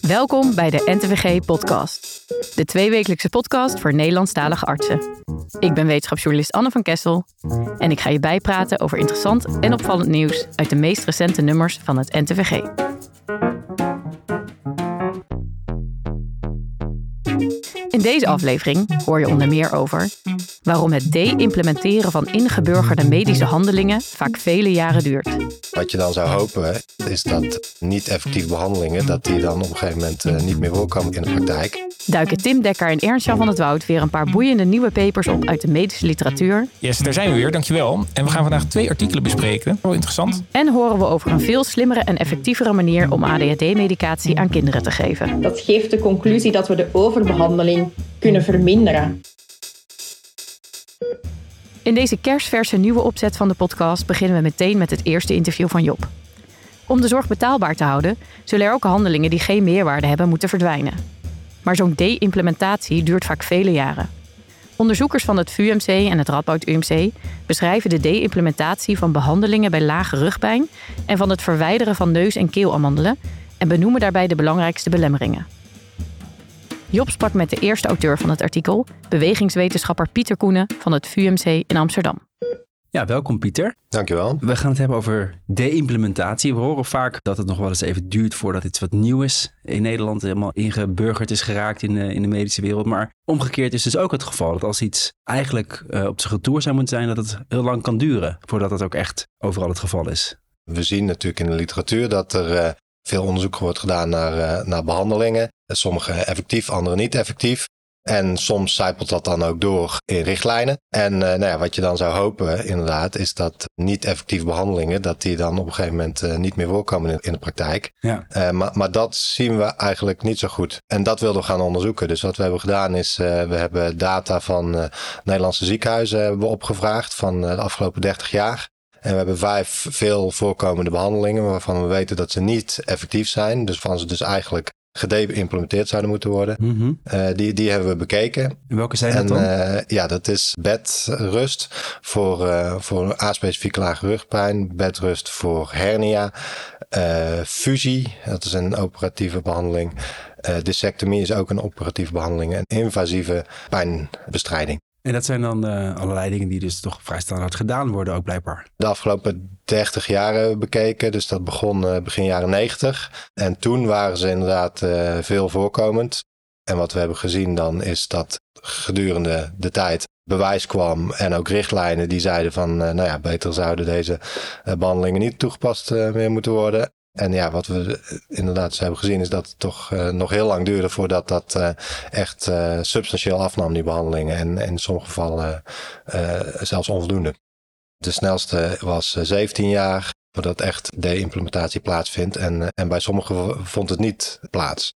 Welkom bij de NTVG Podcast. De tweewekelijkse podcast voor Nederlandstalige artsen. Ik ben wetenschapsjournalist Anne van Kessel en ik ga je bijpraten over interessant en opvallend nieuws uit de meest recente nummers van het NTVG. In deze aflevering hoor je onder meer over waarom het de-implementeren van ingeburgerde medische handelingen vaak vele jaren duurt. Wat je dan zou hopen is dat niet-effectieve behandelingen, dat die dan op een gegeven moment eh, niet meer voorkomen in de praktijk. Duiken Tim Dekker en Ernst-Jan van het Woud weer een paar boeiende nieuwe papers op uit de medische literatuur. Yes, daar zijn we weer, dankjewel. En we gaan vandaag twee artikelen bespreken. Wel interessant. En horen we over een veel slimmere en effectievere manier om ADHD-medicatie aan kinderen te geven. Dat geeft de conclusie dat we de overbehandeling kunnen verminderen. In deze kerstverse nieuwe opzet van de podcast beginnen we meteen met het eerste interview van Job. Om de zorg betaalbaar te houden, zullen er ook handelingen die geen meerwaarde hebben moeten verdwijnen. Maar zo'n de-implementatie duurt vaak vele jaren. Onderzoekers van het VUMC en het Radboud UMC beschrijven de de-implementatie van behandelingen bij lage rugpijn en van het verwijderen van neus- en keelamandelen en benoemen daarbij de belangrijkste belemmeringen. Job sprak met de eerste auteur van het artikel, bewegingswetenschapper Pieter Koenen van het VUMC in Amsterdam. Ja, welkom Pieter. Dankjewel. We gaan het hebben over de-implementatie. We horen vaak dat het nog wel eens even duurt voordat iets wat nieuw is in Nederland helemaal ingeburgerd is geraakt in de, in de medische wereld. Maar omgekeerd is dus ook het geval dat als iets eigenlijk uh, op zijn retour zou moeten zijn, dat het heel lang kan duren voordat dat ook echt overal het geval is. We zien natuurlijk in de literatuur dat er uh, veel onderzoek wordt gedaan naar, uh, naar behandelingen. Sommige effectief, andere niet effectief. En soms zijpelt dat dan ook door in richtlijnen. En uh, nou ja, wat je dan zou hopen, inderdaad, is dat niet effectieve behandelingen, dat die dan op een gegeven moment uh, niet meer voorkomen in, in de praktijk. Ja. Uh, maar, maar dat zien we eigenlijk niet zo goed. En dat wilden we gaan onderzoeken. Dus wat we hebben gedaan is, we hebben data van Nederlandse ziekenhuizen hebben opgevraagd van de afgelopen 30 jaar. En we hebben vijf veel voorkomende behandelingen waarvan we weten dat ze niet effectief zijn. Dus van ze dus eigenlijk geïmplementeerd zouden moeten worden. Mm -hmm. uh, die, die hebben we bekeken. En welke zijn en, dat dan? Uh, ja, dat is bedrust voor, uh, voor aspecifieke lage rugpijn. Bedrust voor hernia. fusie, dat is een operatieve behandeling. dissectomie is ook een operatieve behandeling. En invasieve pijnbestrijding. En dat zijn dan uh, allerlei dingen die dus toch vrij standaard gedaan worden ook blijkbaar. De afgelopen 30 jaar hebben we bekeken. Dus dat begon uh, begin jaren 90. En toen waren ze inderdaad uh, veel voorkomend. En wat we hebben gezien dan is dat gedurende de tijd bewijs kwam en ook richtlijnen die zeiden van nou ja, beter zouden deze behandelingen niet toegepast meer moeten worden. En ja, wat we inderdaad hebben gezien is dat het toch uh, nog heel lang duurde voordat dat uh, echt uh, substantieel afnam, die behandelingen. En, en in sommige gevallen zelfs onvoldoende. De snelste was 17 jaar voordat echt de implementatie plaatsvindt. En, en bij sommigen vond het niet plaats.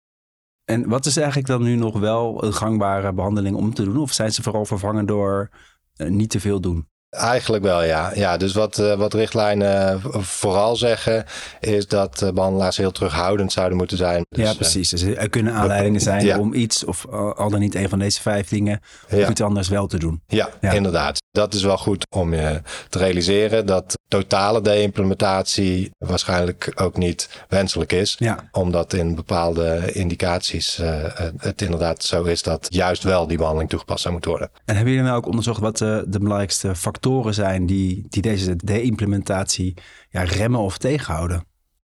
En wat is eigenlijk dan nu nog wel een gangbare behandeling om te doen? Of zijn ze vooral vervangen door niet te veel doen? Eigenlijk wel, ja. ja dus wat, uh, wat richtlijnen vooral zeggen, is dat behandelaars heel terughoudend zouden moeten zijn. Dus, ja, precies. Dus er kunnen aanleidingen zijn ja. om iets, of al dan niet een van deze vijf dingen, of ja. iets anders wel te doen. Ja, ja, inderdaad. Dat is wel goed om je te realiseren dat totale de-implementatie waarschijnlijk ook niet wenselijk is. Ja. Omdat in bepaalde indicaties uh, het inderdaad zo is dat juist wel die behandeling toegepast zou moeten worden. En hebben jullie nou ook onderzocht wat de belangrijkste factoren zijn die, die deze de-implementatie ja, remmen of tegenhouden?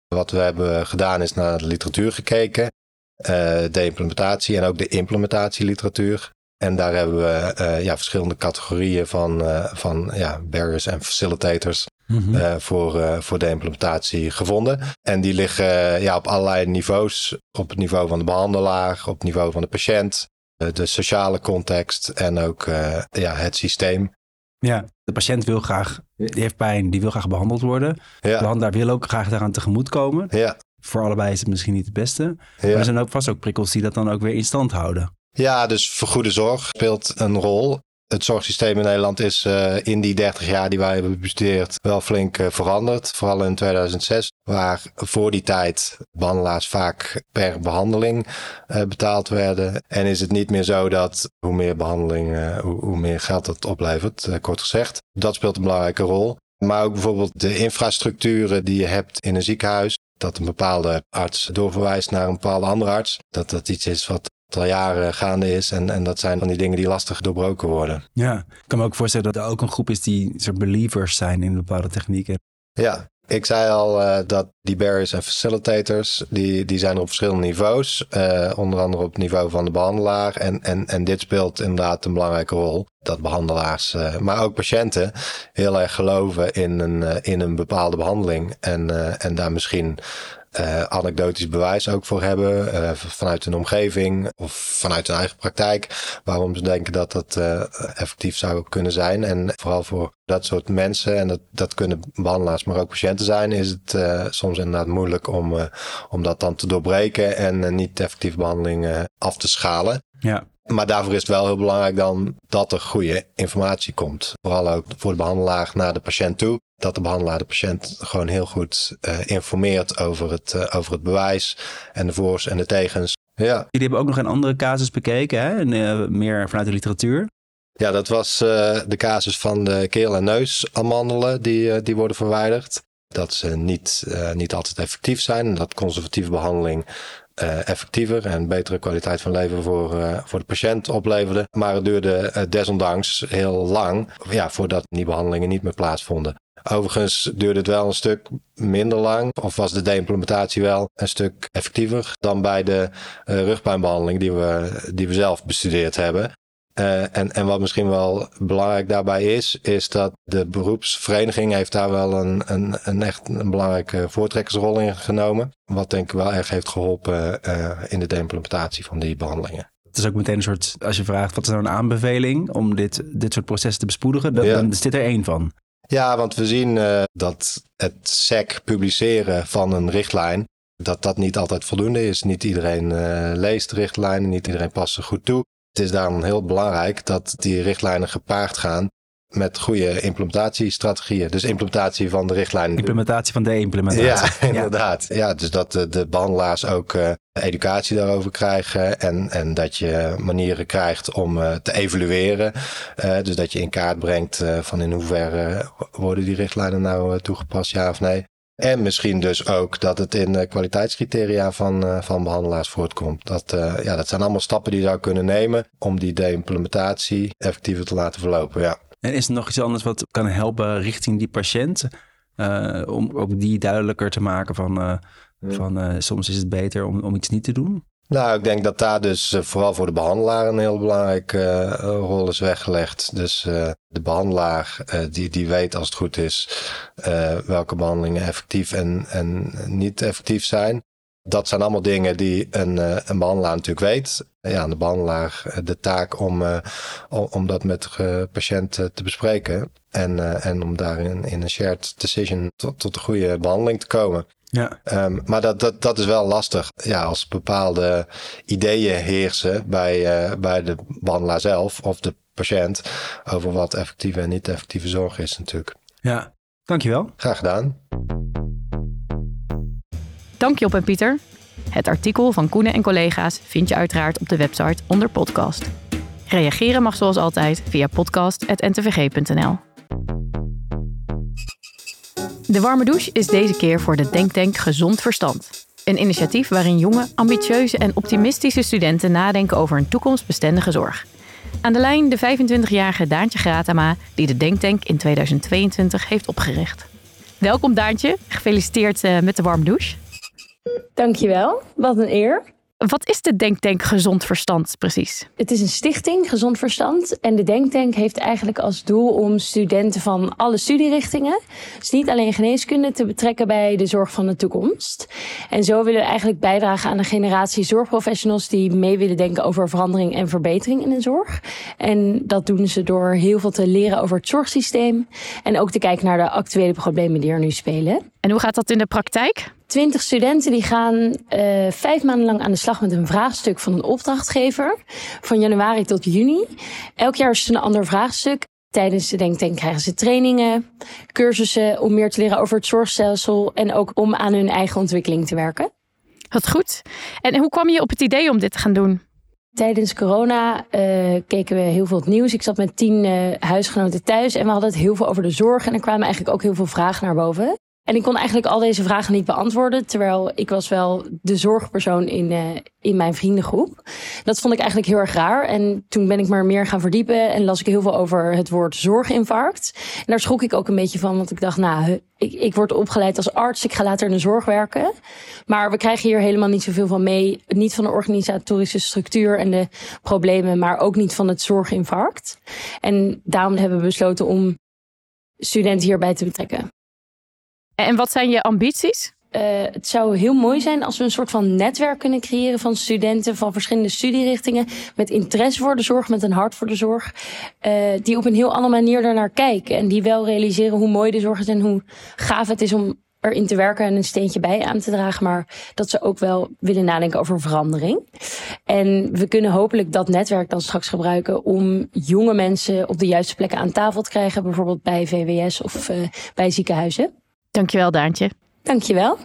Wat we hebben gedaan is naar de literatuur gekeken. Uh, de implementatie en ook de implementatieliteratuur. En daar hebben we uh, ja, verschillende categorieën van, uh, van ja, barriers en facilitators mm -hmm. uh, voor, voor de implementatie gevonden. En die liggen ja, op allerlei niveaus. Op het niveau van de behandelaar, op het niveau van de patiënt, de sociale context en ook ja, het systeem. Ja, de patiënt wil graag, die heeft pijn, die wil graag behandeld worden. Ja. De behandelaar wil ook graag daaraan tegemoet komen. Ja. Voor allebei is het misschien niet het beste. Ja. Maar er zijn ook vast ook prikkels die dat dan ook weer in stand houden. Ja, dus vergoede zorg speelt een rol. Het zorgsysteem in Nederland is uh, in die 30 jaar die wij hebben bestudeerd wel flink uh, veranderd. Vooral in 2006, waar voor die tijd behandelaars vaak per behandeling uh, betaald werden. En is het niet meer zo dat hoe meer behandeling, hoe, hoe, meer geld het oplevert, kort gezegd. Dat speelt een belangrijke rol. Maar ook bijvoorbeeld de infrastructuren die je hebt in een ziekenhuis. dat een bepaalde arts doorverwijst naar een bepaalde andere arts. Dat dat iets is wat al jaren gaande is. En, en dat zijn van die dingen die lastig doorbroken worden. Ja, ik kan me ook voorstellen dat er ook een groep is die soort believers zijn in bepaalde technieken. Ja, ik zei al uh, dat die barriers en facilitators, die, die zijn op verschillende niveaus. Uh, onder andere op het niveau van de behandelaar. En, en, en dit speelt inderdaad een belangrijke rol. Dat behandelaars, uh, maar ook patiënten, heel erg geloven in een, in een bepaalde behandeling. En, en daar misschien uh, anekdotisch bewijs ook voor hebben. Uh, vanuit hun omgeving of vanuit hun eigen praktijk. Waarom ze denken dat dat uh, effectief zou kunnen zijn. En vooral voor dat soort mensen, en dat, dat kunnen behandelaars, maar ook patiënten zijn, is het soms inderdaad moeilijk om, om dat dan te doorbreken en niet effectieve behandeling af te schalen. Ja. Maar daarvoor is het wel heel belangrijk dan dat er goede informatie komt. Vooral ook voor de behandelaar naar de patiënt toe. Dat de behandelaar de patiënt gewoon heel goed uh, informeert over het, uh, over het bewijs en de voor's en de tegens. Ja. Jullie hebben ook nog een andere casus bekeken, hè? En, uh, meer vanuit de literatuur. Ja, dat was de casus van de keel- en neusamandelen die, die worden verwijderd. Dat ze niet, niet altijd effectief zijn. En dat conservatieve behandeling effectiever en betere kwaliteit van leven voor, voor de patiënt opleverde. Maar het duurde desondanks heel lang ja, voordat die behandelingen niet meer plaatsvonden. Overigens duurde het wel een stuk minder lang, of was de de-implementatie wel een stuk effectiever dan bij de rugpijnbehandeling die we, die we zelf bestudeerd hebben. Uh, en, en wat misschien wel belangrijk daarbij is, is dat de beroepsvereniging heeft daar wel een, een, een echt een belangrijke voortrekkersrol in genomen. Wat denk ik wel erg heeft geholpen uh, in de implementatie van die behandelingen. Het is ook meteen een soort, als je vraagt wat is nou een aanbeveling om dit, dit soort processen te bespoedigen, dan, ja. dan is dit er één van. Ja, want we zien uh, dat het SEC publiceren van een richtlijn, dat dat niet altijd voldoende is. Niet iedereen leest de richtlijnen, niet iedereen past ze goed toe. Het is daarom heel belangrijk dat die richtlijnen gepaard gaan met goede implementatiestrategieën. Dus implementatie van de richtlijnen. Implementatie van de implementatie. Ja, inderdaad. Ja, ja dus dat de, de behandelaars ook uh, educatie daarover krijgen. En, en dat je manieren krijgt om uh, te evalueren. Uh, dus dat je in kaart brengt van in hoeverre worden die richtlijnen nou toegepast, ja of nee. En misschien dus ook dat het in de kwaliteitscriteria van, van behandelaars voortkomt. Dat, ja, dat zijn allemaal stappen die je zou kunnen nemen om die de-implementatie effectiever te laten verlopen. Ja. En is er nog iets anders wat kan helpen richting die patiënt? Uh, om ook die duidelijker te maken van, van soms is het beter om, om iets niet te doen? Nou, ik denk dat daar dus vooral voor de behandelaar een heel belangrijke rol is weggelegd. Dus de behandelaar die, die weet als het goed is welke behandelingen effectief en, en niet effectief zijn. Dat zijn allemaal dingen die een, een behandelaar natuurlijk weet. Ja, de behandelaar de taak om, om, om dat met de patiënt te bespreken. En, en om daarin in een shared decision tot, tot een goede behandeling te komen. Ja. Um, maar dat, dat, dat is wel lastig. Ja, als bepaalde ideeën heersen bij, uh, bij de behandelaar zelf of de patiënt over wat effectieve en niet effectieve zorg is natuurlijk. Ja, dankjewel. Graag gedaan. Dank Job en Pieter. Het artikel van Koenen en collega's vind je uiteraard op de website onder podcast. Reageren mag zoals altijd via podcast.ntvg.nl. De warme douche is deze keer voor de Denktank Gezond Verstand. Een initiatief waarin jonge, ambitieuze en optimistische studenten nadenken over een toekomstbestendige zorg. Aan de lijn de 25-jarige Daantje Gratama, die de Denktank in 2022 heeft opgericht. Welkom Daantje, gefeliciteerd eh, met de warme douche. Dankjewel, wat een eer. Wat is de Denktank Gezond Verstand precies? Het is een stichting, Gezond Verstand. En de Denktank heeft eigenlijk als doel om studenten van alle studierichtingen, dus niet alleen geneeskunde, te betrekken bij de zorg van de toekomst. En zo willen we eigenlijk bijdragen aan een generatie zorgprofessionals die mee willen denken over verandering en verbetering in de zorg. En dat doen ze door heel veel te leren over het zorgsysteem en ook te kijken naar de actuele problemen die er nu spelen. En hoe gaat dat in de praktijk? Twintig studenten die gaan uh, vijf maanden lang aan de slag met een vraagstuk van een opdrachtgever. Van januari tot juni. Elk jaar is het een ander vraagstuk. Tijdens de Denktank krijgen ze trainingen, cursussen om meer te leren over het zorgstelsel en ook om aan hun eigen ontwikkeling te werken. Wat goed. En hoe kwam je op het idee om dit te gaan doen? Tijdens corona uh, keken we heel veel het nieuws. Ik zat met tien uh, huisgenoten thuis en we hadden het heel veel over de zorg. En er kwamen eigenlijk ook heel veel vragen naar boven. En ik kon eigenlijk al deze vragen niet beantwoorden, terwijl ik was wel de zorgpersoon in, uh, in mijn vriendengroep. Dat vond ik eigenlijk heel erg raar. En toen ben ik maar meer gaan verdiepen en las ik heel veel over het woord zorginfarct. En daar schrok ik ook een beetje van, want ik dacht, nou, ik, ik word opgeleid als arts, ik ga later in de zorg werken. Maar we krijgen hier helemaal niet zoveel van mee. Niet van de organisatorische structuur en de problemen, maar ook niet van het zorginfarct. En daarom hebben we besloten om studenten hierbij te betrekken. En wat zijn je ambities? Uh, het zou heel mooi zijn als we een soort van netwerk kunnen creëren van studenten van verschillende studierichtingen. Met interesse voor de zorg, met een hart voor de zorg. Uh, die op een heel andere manier daarnaar kijken. En die wel realiseren hoe mooi de zorg is en hoe gaaf het is om erin te werken en een steentje bij aan te dragen. Maar dat ze ook wel willen nadenken over verandering. En we kunnen hopelijk dat netwerk dan straks gebruiken om jonge mensen op de juiste plekken aan tafel te krijgen. Bijvoorbeeld bij VWS of uh, bij ziekenhuizen. Dankjewel, Daantje. Dankjewel.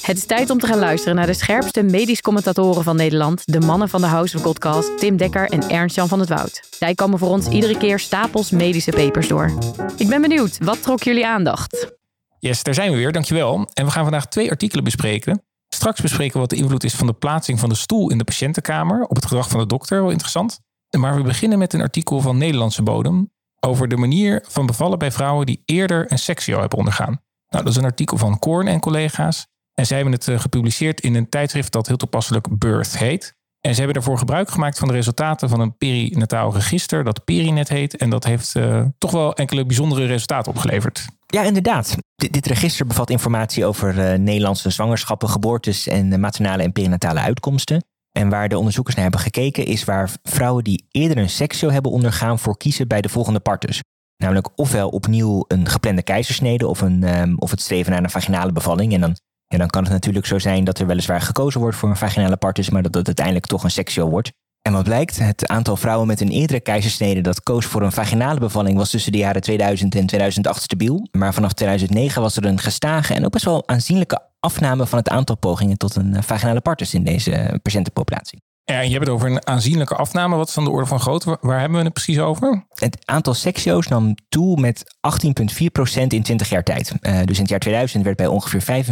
Het is tijd om te gaan luisteren naar de scherpste medisch commentatoren van Nederland, de mannen van de House of Godcast, Tim Dekker en Ernst-Jan van het Woud. Zij komen voor ons iedere keer stapels medische papers door. Ik ben benieuwd, wat trok jullie aandacht? Yes, daar zijn we weer, dankjewel. En we gaan vandaag twee artikelen bespreken. Straks bespreken we wat de invloed is van de plaatsing van de stoel in de patiëntenkamer op het gedrag van de dokter, wel interessant. Maar we beginnen met een artikel van Nederlandse bodem over de manier van bevallen bij vrouwen die eerder een seksio hebben ondergaan. Nou, dat is een artikel van Korn en collega's. En zij hebben het eh, gepubliceerd in een tijdschrift dat heel toepasselijk Birth heet. En ze hebben daarvoor gebruik gemaakt van de resultaten van een perinataal register dat Perinet heet. En dat heeft uh, toch wel enkele bijzondere resultaten opgeleverd. Ja, inderdaad. Dit register bevat informatie over uh, Nederlandse zwangerschappen, geboortes en maternale en perinatale uitkomsten. En waar de onderzoekers naar hebben gekeken is waar vrouwen die eerder een seksio hebben ondergaan voor kiezen bij de volgende partus. Namelijk ofwel opnieuw een geplande keizersnede of, een, um, of het streven naar een vaginale bevalling. En dan, ja, dan kan het natuurlijk zo zijn dat er weliswaar gekozen wordt voor een vaginale partus, maar dat het uiteindelijk toch een seksio wordt. En wat blijkt, het aantal vrouwen met een eerdere keizersnede dat koos voor een vaginale bevalling was tussen de jaren 2000 en 2008 stabiel. Maar vanaf 2009 was er een gestage en ook best wel aanzienlijke afname van het aantal pogingen tot een eh, vaginale partus in deze eh, patiëntenpopulatie. Ja, je hebt het over een aanzienlijke afname. Wat is dan de orde van grootte? Waar hebben we het precies over? Het aantal seksio's nam toe met 18,4% in 20 jaar tijd. Uh, dus in het jaar 2000 werd bij ongeveer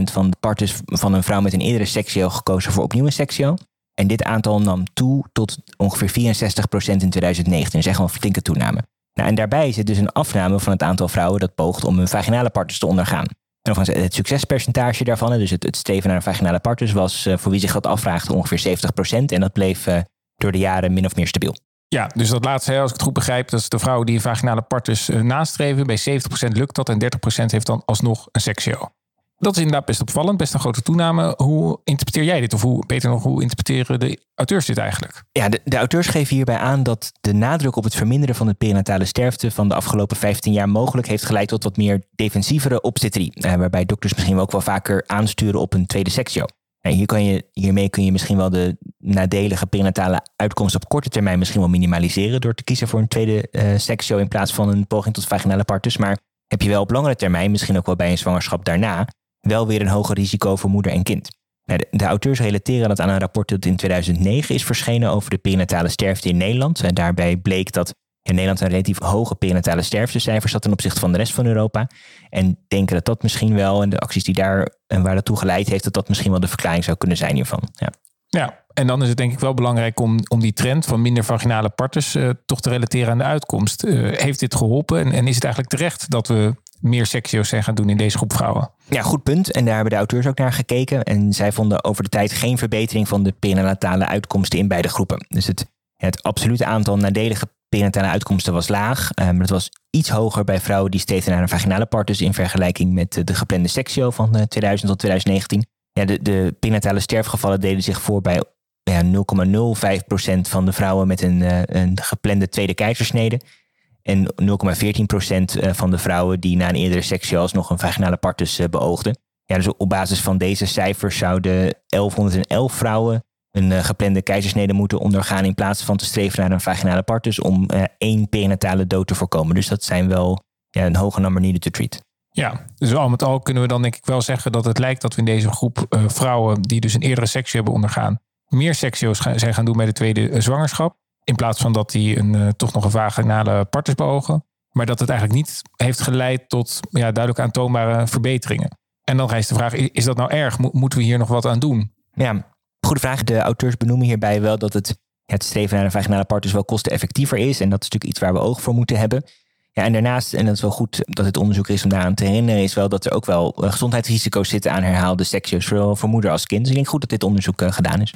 45% van de partus van een vrouw met een eerdere seksio gekozen voor opnieuw een seksio. En dit aantal nam toe tot ongeveer 64% in 2019. Dus echt wel een flinke toename. Nou, en daarbij zit dus een afname van het aantal vrouwen dat poogt om een vaginale partus te ondergaan. En het succespercentage daarvan, dus het, streven naar een vaginale partus, was uh, voor wie zich dat afvraagt ongeveer 70%. En dat bleef uh, door de jaren min of meer stabiel. Ja, dus dat laatste, als ik het goed begrijp, dat is de vrouwen die een vaginale partus uh, nastreven. Bij 70% lukt dat en 30% heeft dan alsnog een seksio. Dat is inderdaad best opvallend, best een grote toename. Hoe interpreteer jij dit? Of hoe, beter nog, hoe interpreteren de auteurs dit eigenlijk? Ja, de, auteurs geven hierbij aan dat de nadruk op het verminderen van de perinatale sterfte van de afgelopen 15 jaar mogelijk heeft geleid tot wat meer defensievere obstetrie. Eh, waarbij dokters misschien ook wel vaker aansturen op een tweede seksio. En hier kan je, hiermee kun je misschien wel de nadelige perinatale uitkomst op korte termijn misschien wel minimaliseren door te kiezen voor een tweede uh, seksio in plaats van een poging tot vaginale partus. Maar heb je wel op langere termijn, misschien ook wel bij een zwangerschap daarna, wel weer een hoger risico voor moeder en kind. De, auteurs relateren dat aan een rapport dat in 2009 is verschenen over de perinatale sterfte in Nederland. En daarbij bleek dat in Nederland een relatief hoge perinatale sterftecijfers had ten opzichte van de rest van Europa. En denken dat dat misschien wel, en de acties die daar en waar dat toe geleid heeft, dat dat misschien wel de verklaring zou kunnen zijn hiervan. Ja. Ja, en dan is het denk ik wel belangrijk om, om die trend van minder vaginale partus uh, toch te relateren aan de uitkomst. Uh, heeft dit geholpen en, en is het eigenlijk terecht dat we meer seksio's zijn gaan doen in deze groep vrouwen. Ja, goed punt. En daar hebben de auteurs ook naar gekeken. En zij vonden over de tijd geen verbetering van de perinatale uitkomsten in beide groepen. Dus het, het absolute aantal nadelige perinatale uitkomsten was laag. Uh, maar het was iets hoger bij vrouwen die steeds naar een vaginale partus in vergelijking met de geplande seksio van 2000 tot 2019. Ja, de, de perinatale sterfgevallen deden zich voor bij ja, 0,05% van de vrouwen met een, een geplande tweede keizersnede. En 0,14% eh, van de vrouwen die na een eerdere seksio alsnog een vaginale partus eh, beoogden. Ja, dus op basis van deze cijfers zouden 1111 vrouwen een uh, geplande keizersnede moeten ondergaan in plaats van te streven naar een vaginale partus om één perinatale dood te voorkomen. Dus dat zijn wel ja, een hoge number needed to treat. Ja, dus al met al kunnen we dan denk ik wel zeggen dat het lijkt dat we in deze groep vrouwen die dus een eerdere seksio hebben ondergaan, meer seksio's zijn gaan doen bij de tweede zwangerschap. In plaats van dat die een, uh, toch nog een vaginale partus beogen. maar dat het eigenlijk niet heeft geleid tot ja, duidelijk aantoonbare verbeteringen. En dan rijst de vraag, is dat nou erg? Moeten we hier nog wat aan doen? Ja, goede vraag. De auteurs benoemen hierbij wel dat het, het streven naar een vaginale part dus wel kosteneffectiever is. En dat is natuurlijk iets waar we oog voor moeten hebben. Ja, en daarnaast, en dat is wel goed dat het onderzoek is om daaraan te herinneren, is wel dat er ook wel eh, gezondheidsrisico's zitten aan herhaalde seksjes, zowel voor moeder als kind. Dus ik denk goed dat dit onderzoek uh, gedaan is.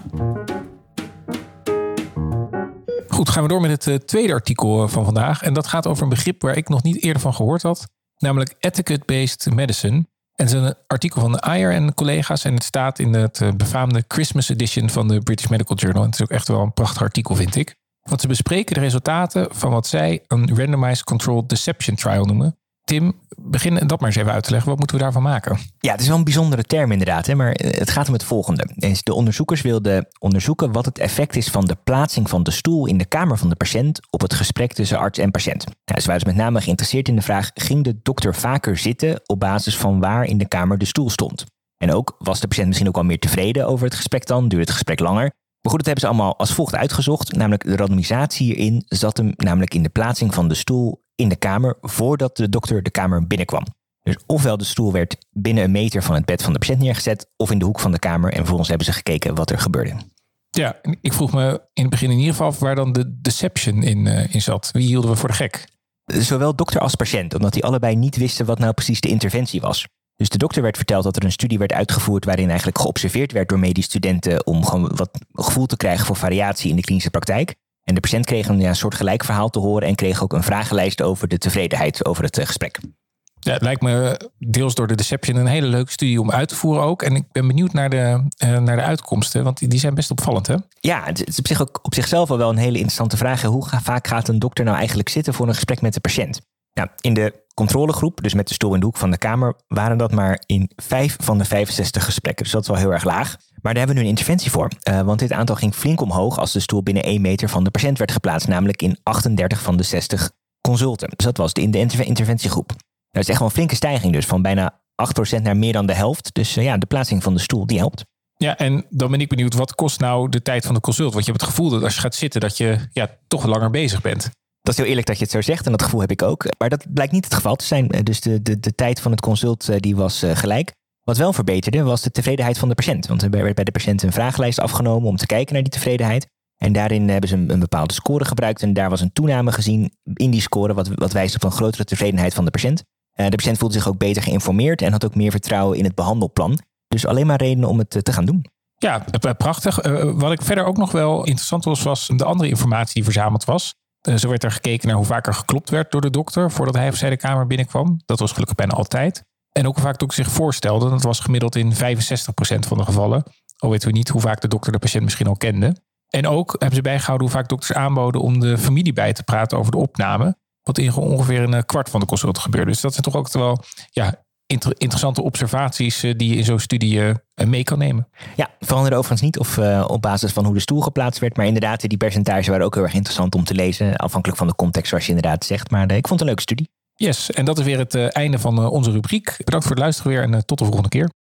Goed, gaan we door met het uh, tweede artikel van vandaag. En dat gaat over een begrip waar ik nog niet eerder van gehoord had, namelijk etiquette-based medicine. En het is een artikel van Ayer en collega's. En het staat in het befaamde Christmas edition van de British Medical Journal. En het is ook echt wel een prachtig artikel, vind ik. Want ze bespreken de resultaten van wat zij een randomized controlled deception trial noemen. Tim, begin dat maar eens even uit te leggen. Wat moeten we daarvan maken? Ja, het is wel een bijzondere term inderdaad. Hè? Maar het gaat om het volgende. De onderzoekers wilden onderzoeken wat het effect is van de plaatsing van de stoel in de kamer van de patiënt op het gesprek tussen arts en patiënt. Ja, ze waren dus met name geïnteresseerd in de vraag: ging de dokter vaker zitten op basis van waar in de kamer de stoel stond? En ook was de patiënt misschien ook al meer tevreden over het gesprek dan? Duurde het gesprek langer? Maar goed, dat hebben ze allemaal als volgt uitgezocht. Namelijk de randomisatie hierin zat hem namelijk in de plaatsing van de stoel in de kamer voordat de dokter de kamer binnenkwam. Dus ofwel de stoel werd binnen een meter van het bed van de patiënt neergezet, of in de hoek van de kamer. En vervolgens hebben ze gekeken wat er gebeurde. Ja, ik vroeg me in het begin in ieder geval af waar dan de deception in, uh, in zat. Wie hielden we voor de gek? Zowel dokter als patiënt, omdat die allebei niet wisten wat nou precies de interventie was. Dus de dokter werd verteld dat er een studie werd uitgevoerd waarin eigenlijk geobserveerd werd door medische studenten om gewoon wat gevoel te krijgen voor variatie in de klinische praktijk. En de patiënt kreeg een ja, soort gelijk verhaal te horen en kreeg ook een vragenlijst over de tevredenheid over het uh, gesprek. Ja, het lijkt me deels door de Deception een hele leuke studie om uit te voeren ook. En ik ben benieuwd naar de, uh, naar de uitkomsten, want die zijn best opvallend hè? Ja, het is op, zich ook, op zichzelf al wel een hele interessante vraag. Hoe vaak gaat een dokter nou eigenlijk zitten voor een gesprek met de patiënt? Nou, in de controlegroep, dus met de stoel in de hoek van de kamer, waren dat maar in vijf van de 65 gesprekken. Dus dat is wel heel erg laag. Maar daar hebben we nu een interventie voor. Uh, want dit aantal ging flink omhoog als de stoel binnen 1 meter van de patiënt werd geplaatst. Namelijk in 38 van de 60 consulten. Dus dat was de, in de interventiegroep. Dat is echt wel een flinke stijging dus. Van bijna 8% naar meer dan de helft. Dus uh, ja, de plaatsing van de stoel, die helpt. Ja, en dan ben ik benieuwd, wat kost nou de tijd van de consult? Want je hebt het gevoel dat als je gaat zitten, dat je ja, toch langer bezig bent. Dat is heel eerlijk dat je het zo zegt en dat gevoel heb ik ook. Maar dat blijkt niet het geval te zijn. Dus de, de, de tijd van het consult eh, die was gelijk. Wat wel verbeterde was de tevredenheid van de patiënt. Want er werd bij de patiënt een vragenlijst afgenomen om te kijken naar die tevredenheid. En daarin hebben ze een, bepaalde score gebruikt. En daar was een toename gezien in die score, wat, wijst op een grotere tevredenheid van de patiënt. Uh, de patiënt voelde zich ook beter geïnformeerd en had ook meer vertrouwen in het behandelplan. Dus alleen maar redenen om het te gaan doen. Ja, prachtig. wat ik verder ook nog wel interessant was, was de andere informatie die verzameld was. Zo werd er gekeken naar hoe vaak er geklopt werd door de dokter voordat hij of zij de kamer binnenkwam. Dat was gelukkig bijna altijd. En ook vaak dokter zich voorstelde. Dat was gemiddeld in 65% van de gevallen. Al weten we niet hoe vaak de dokter de patiënt misschien al kende. En ook hebben ze bijgehouden hoe vaak dokters aanboden om de familie bij te praten over de opname. Wat in ongeveer een eh, kwart van de consulten gebeurde. Dus dat zijn toch ook wel ja, interessante observaties eh, die je in zo'n studie eh, mee kan nemen. Ja, veranderde overigens niet of uh, op basis van hoe de stoel geplaatst werd. Maar inderdaad, die percentages waren ook heel erg interessant om te lezen. Afhankelijk van de context zoals je inderdaad zegt. Maar ik vond het een leuke studie. Yes, en dat is weer het einde van onze rubriek. Bedankt voor het luisteren weer en tot de volgende keer.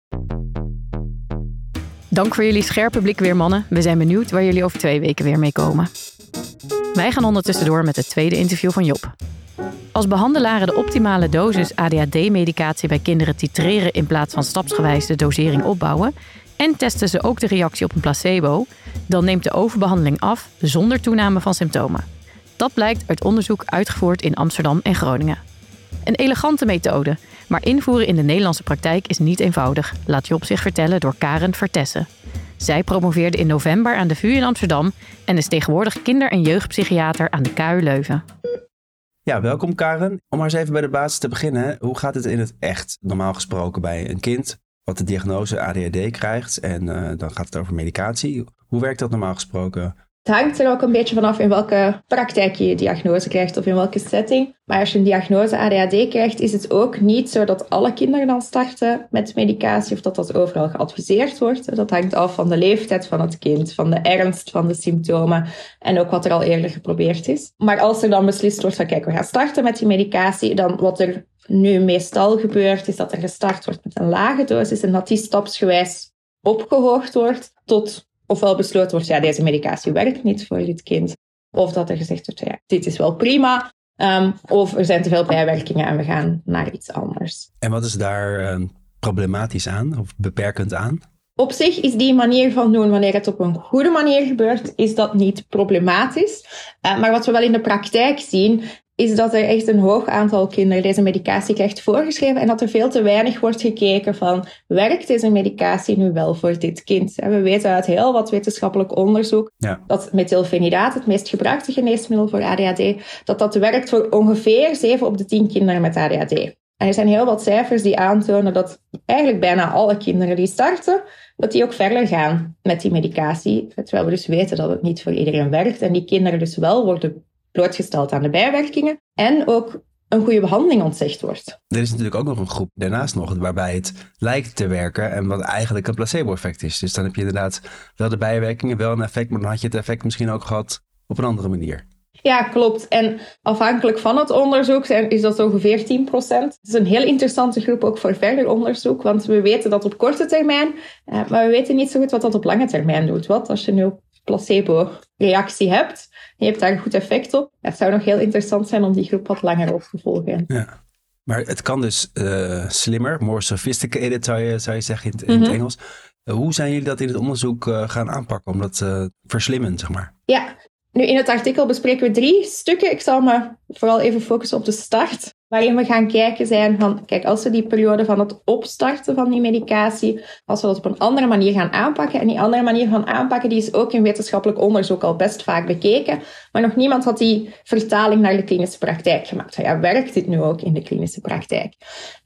Dank voor jullie scherpe blik weer, mannen. We zijn benieuwd waar jullie over twee weken weer mee komen. Wij gaan ondertussen door met het tweede interview van Job. Als behandelaren de optimale dosis ADHD-medicatie bij kinderen titreren in plaats van stapsgewijs de dosering opbouwen en testen ze ook de reactie op een placebo, dan neemt de overbehandeling af zonder toename van symptomen. Dat blijkt uit onderzoek uitgevoerd in Amsterdam en Groningen. Een elegante methode, maar invoeren in de Nederlandse praktijk is niet eenvoudig, laat Job zich vertellen door Karen Vertessen. Zij promoveerde in november aan de VU in Amsterdam en is tegenwoordig kinder- en jeugdpsychiater aan de KU Leuven. Ja, welkom Karen. Om maar eens even bij de basis te beginnen. Hoe gaat het in het echt, normaal gesproken, bij een kind wat de diagnose ADHD krijgt en uh, dan gaat het over medicatie. Hoe werkt dat normaal gesproken? Het hangt er ook een beetje vanaf in welke praktijk je je diagnose krijgt of in welke setting. Maar als je een diagnose ADHD krijgt, is het ook niet zo dat alle kinderen dan starten met medicatie of dat dat overal geadviseerd wordt. Dat hangt af van de leeftijd van het kind, van de ernst van de symptomen en ook wat er al eerder geprobeerd is. Maar als er dan beslist wordt van kijk, we gaan starten met die medicatie, dan wat er nu meestal gebeurt, is dat er gestart wordt met een lage dosis en dat die stapsgewijs opgehoogd wordt tot ofwel besloten wordt, ja, deze medicatie werkt niet voor dit kind. Of dat er gezegd wordt, ja, dit is wel prima, Ehm, of er zijn te veel bijwerkingen en we gaan naar iets anders. En wat is daar uh, problematisch aan of beperkend aan? Op zich is die manier van doen, wanneer het op een goede manier gebeurt, is dat niet problematisch. Uh, maar wat we wel in de praktijk zien, is dat er echt een hoog aantal kinderen deze medicatie krijgt voorgeschreven en dat er veel te weinig wordt gekeken van werkt deze medicatie nu wel voor dit kind? En we weten uit heel wat wetenschappelijk onderzoek ja. dat methylfenidaat, het meest gebruikte geneesmiddel voor ADHD, dat dat werkt voor ongeveer 7 op de 10 kinderen met ADHD. En er zijn heel wat cijfers die aantonen dat eigenlijk bijna alle kinderen die starten, dat die ook verder gaan met die medicatie. Terwijl we dus weten dat het niet voor iedereen werkt en die kinderen dus wel worden blootgesteld aan de bijwerkingen en ook een goede behandeling ontzegd wordt. Er is natuurlijk ook nog een groep daarnaast nog waarbij het lijkt te werken en wat eigenlijk een placebo-effect is. Dus dan heb je inderdaad wel de bijwerkingen, wel een effect, maar dan had je het effect misschien ook gehad op een andere manier. Ja, klopt. En afhankelijk van het onderzoek is dat ongeveer 10%. Het is een heel interessante groep ook voor verder onderzoek, want we weten dat op korte termijn, eh, maar we weten niet zo goed wat dat op lange termijn doet. Wat als je nu placebo-reactie hebt, je hebt daar een goed effect op. Het zou nog heel interessant zijn om die groep wat langer op te volgen. Ja. Maar het kan dus uh, slimmer, more sophisticated zou je, zou je zeggen in, in het mhm. Engels. Uh, hoe zijn jullie dat in het onderzoek uh, gaan aanpakken om dat te verslimmen, zeg maar? Ja, nu, in het artikel bespreken we drie stukken. Ik zal me vooral even focussen op de start. Waarin we gaan kijken zijn van, kijk, als we die periode van het opstarten van die medicatie, als we dat op een andere manier gaan aanpakken. En die andere manier van aanpakken, die is ook in wetenschappelijk onderzoek al best vaak bekeken. Maar nog niemand had die vertaling naar de klinische praktijk gemaakt. Ja, werkt dit nu ook in de klinische praktijk?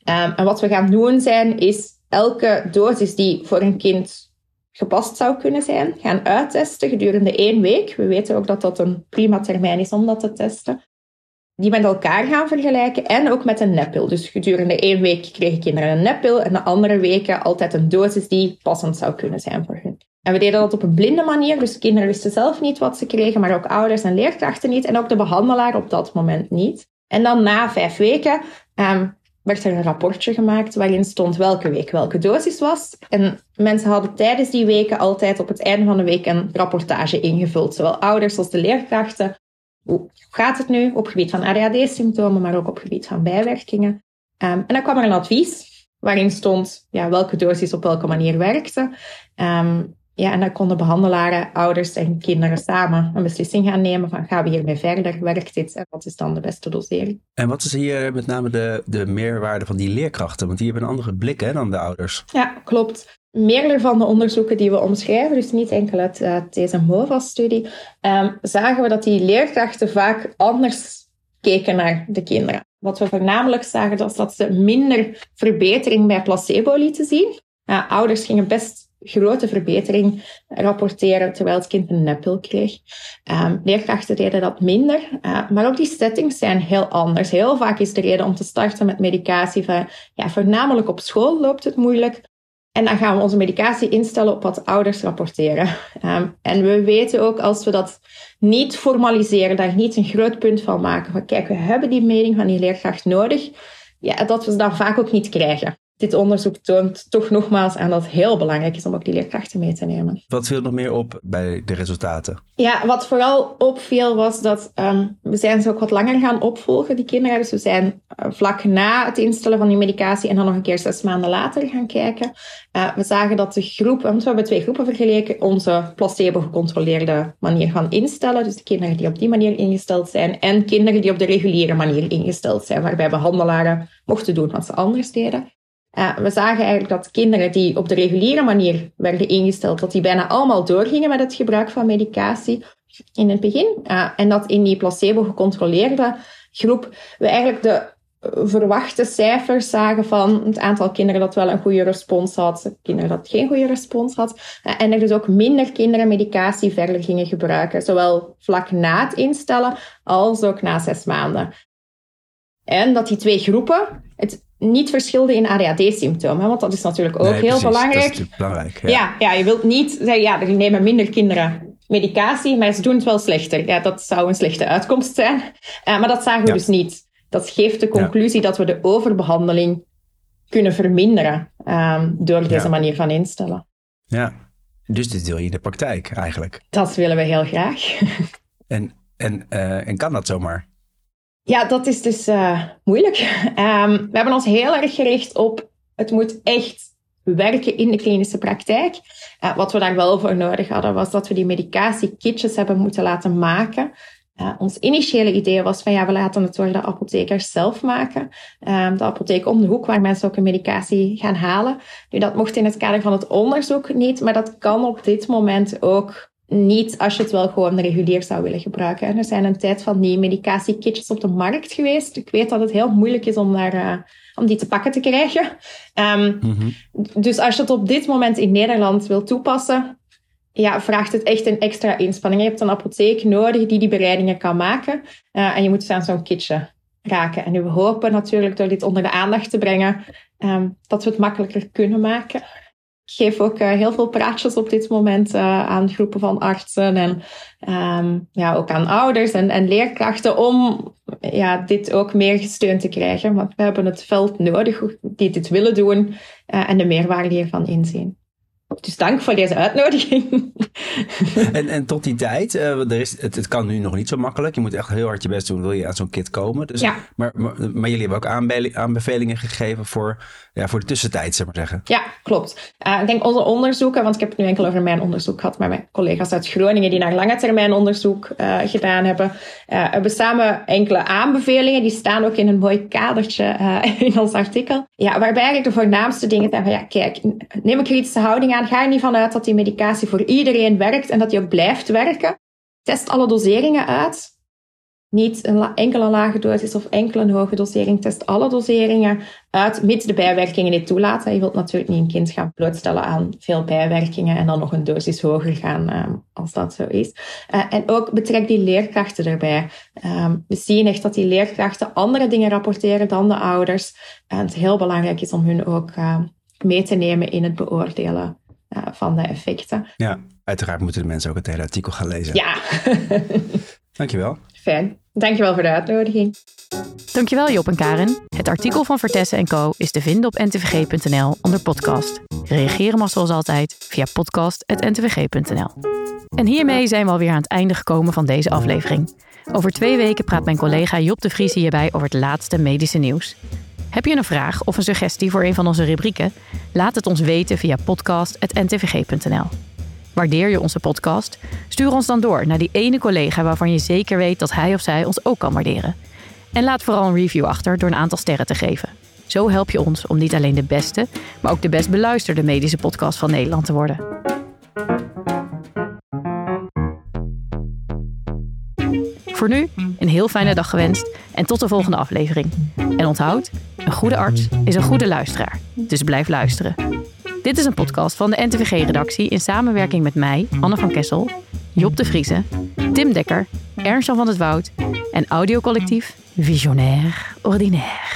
Um, en wat we gaan doen zijn, is elke dosis die voor een kind gepast zou kunnen zijn, gaan uittesten gedurende één week. We weten ook dat dat een prima termijn is om dat te testen. Die met elkaar gaan vergelijken en ook met een neppil. Dus gedurende één week kregen kinderen een neppil en de andere weken altijd een dosis die passend zou kunnen zijn voor hun. En we deden dat op een blinde manier, dus kinderen wisten zelf niet wat ze kregen, maar ook ouders en leerkrachten niet en ook de behandelaar op dat moment niet. En dan na vijf weken um, werd er een rapportje gemaakt waarin stond welke week welke dosis was. En mensen hadden tijdens die weken altijd op het einde van de week een rapportage ingevuld. Zowel ouders als de leerkrachten. Hoe gaat het nu op gebied van ADHD-symptomen, maar ook op gebied van bijwerkingen? Um, en dan kwam er een advies waarin stond ja, welke dosis op welke manier werkte. Um, ja, en dan konden behandelaren, ouders en kinderen samen een beslissing gaan nemen van gaan we hiermee verder, werkt dit en wat is dan de beste dosering. En wat is hier met name de, de meerwaarde van die leerkrachten? Want die hebben een andere blik hè, dan de ouders. Ja, klopt. Meerdere van de onderzoeken die we omschrijven, dus niet enkel uit, deze MOVA-studie, um, zagen we dat die leerkrachten vaak anders keken naar de kinderen. Wat we voornamelijk zagen, was dat ze minder verbetering bij placebo lieten zien. Uh, ouders gingen best grote verbetering rapporteren terwijl het kind een neppil kreeg. Um, leerkrachten deden dat minder, uh, maar ook die settings zijn heel anders. Heel vaak is de reden om te starten met medicatie van, ja, voornamelijk op school loopt het moeilijk. En dan gaan we onze medicatie instellen op wat ouders rapporteren. Um, en we weten ook als we dat niet formaliseren, daar niet een groot punt van maken van kijk, we hebben die mening van die leerkracht nodig, ja, dat we ze dan vaak ook niet krijgen dit onderzoek toont toch nogmaals aan dat het heel belangrijk is om ook die leerkrachten mee te nemen. Wat viel nog meer op bij de resultaten? Ja, wat vooral opviel was dat um, we zijn ze ook wat langer gaan opvolgen, die kinderen. Dus we zijn uh, vlak na het instellen van die medicatie en dan nog een keer zes maanden later gaan kijken. Uh, we zagen dat de groep, want we hebben twee groepen vergeleken, onze placebo-gecontroleerde manier van instellen. Dus de kinderen die op die manier ingesteld zijn en kinderen die op de reguliere manier ingesteld zijn, waarbij behandelaren mochten doen wat ze anders deden. Uh, we zagen eigenlijk dat kinderen die op de reguliere manier werden ingesteld, dat die bijna allemaal doorgingen met het gebruik van medicatie in het begin. Uh, en dat in die placebo gecontroleerde groep we eigenlijk de verwachte cijfers zagen van het aantal kinderen dat wel een goede respons had, kinderen dat geen goede respons had. Uh, en er dus ook minder kinderen medicatie verder gingen gebruiken, zowel vlak na het instellen als ook na zes maanden. En dat die twee groepen het niet verschilden in ADHD-symptomen. Want dat is natuurlijk ook heel belangrijk. Dat is belangrijk. Ja. ja. Ja, je wilt niet zeggen, ja, er nemen minder kinderen medicatie, maar ze doen het wel slechter. Ja, dat zou een slechte uitkomst zijn. Uh, maar dat zagen we dus niet. Dat geeft de conclusie dat we de overbehandeling kunnen verminderen um, door deze manier van instellen. Ja, dus dit wil je in de praktijk eigenlijk. Dat willen we heel graag. en, en, uh, en kan dat zomaar? Ja, dat is dus uh, moeilijk. Um, we hebben ons heel erg gericht op het moet echt werken in de klinische praktijk. Uh, wat we daar wel voor nodig hadden, was dat we die medicatiekitjes hebben moeten laten maken. Uh, ons initiële idee was van ja, we laten het door de apothekers zelf maken. Uh, de apotheek om de hoek waar mensen ook een medicatie gaan halen. Nu, dat mocht in het kader van het onderzoek niet, maar dat kan op dit moment ook niet als je het wel gewoon regulier zou willen gebruiken. Er zijn een tijd van die medicatiekitjes op de markt geweest. Ik weet dat het heel moeilijk is om, daar, uh, om die te pakken te krijgen. Um, mm-hmm. Dus als je het op dit moment in Nederland wil toepassen, ja, vraagt het echt een extra inspanning. Je hebt een apotheek nodig die die bereidingen kan maken. Uh, en je moet dus aan zo'n kitje raken. En we hopen natuurlijk door dit onder de aandacht te brengen, um, dat we het makkelijker kunnen maken. Ik geef ook uh, heel veel praatjes op dit moment uh, aan groepen van artsen en um, ja, ook aan ouders en, en leerkrachten om ja, dit ook meer gesteund te krijgen. Want we hebben het veld nodig die dit willen doen uh, en de meerwaarde hiervan inzien. Dus dank voor deze uitnodiging. En, en tot die tijd, uh, er is, het, het kan nu nog niet zo makkelijk. Je moet echt heel hard je best doen, wil je aan zo'n kit komen. Dus, ja. maar, maar, maar, jullie hebben ook aanbevelingen gegeven voor, ja, voor de tussentijd, zeg maar zeggen. Ja, klopt. Uh, ik denk onze onderzoeken, want ik heb het nu enkel over mijn onderzoek gehad, maar mijn collega's uit Groningen die naar lange termijn onderzoek uh, gedaan hebben, hebben samen enkele aanbevelingen. Die staan ook in een mooi kadertje in ons artikel. Ja, waarbij eigenlijk de voornaamste dingen zijn van, ja, kijk, neem een kritische houding aan. Ga er niet vanuit dat die medicatie voor iedereen werkt en dat die ook blijft werken. Test alle doseringen uit. Niet een enkele lage dosis of enkele hoge dosering. Test alle doseringen uit, mits de bijwerkingen dit toelaten. Je wilt natuurlijk niet een kind gaan blootstellen aan veel bijwerkingen en dan nog een dosis hoger gaan um, als dat zo is. Uh, en ook betrek die leerkrachten erbij. Um, we zien echt dat die leerkrachten andere dingen rapporteren dan de ouders. En het heel belangrijk is om hun ook uh, mee te nemen in het beoordelen van de effecten. Ja, uiteraard moeten de mensen ook het hele artikel gaan lezen. Ja. Dankjewel. Fijn. Dankjewel voor de uitnodiging. Dankjewel Job en Karen. Het artikel van Vertessen en Co. is te vinden op ntvg.nl onder podcast. Reageren mag zoals altijd via podcast.ntvg.nl. En hiermee zijn we alweer aan het einde gekomen van deze aflevering. Over twee weken praat mijn collega Job de Vries hierbij over het laatste medische nieuws. Heb je een vraag of een suggestie voor een van onze rubrieken? Laat het ons weten via podcast.ntvg.nl. Waardeer je onze podcast? Stuur ons dan door naar die ene collega waarvan je zeker weet dat hij of zij ons ook kan waarderen. En laat vooral een review achter door een aantal sterren te geven. Zo help je ons om niet alleen de beste, maar ook de best beluisterde medische podcast van Nederland te worden. Voor nu een heel fijne dag gewenst en tot de volgende aflevering. En onthoud, een goede arts is een goede luisteraar. Dus blijf luisteren. Dit is een podcast van de NTVG-redactie in samenwerking met mij, Anne van Kessel, Job de Vrieze, Tim Dekker, Ernst van het Woud en audiocollectief Visionair Ordinaire.